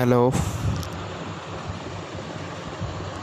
hello.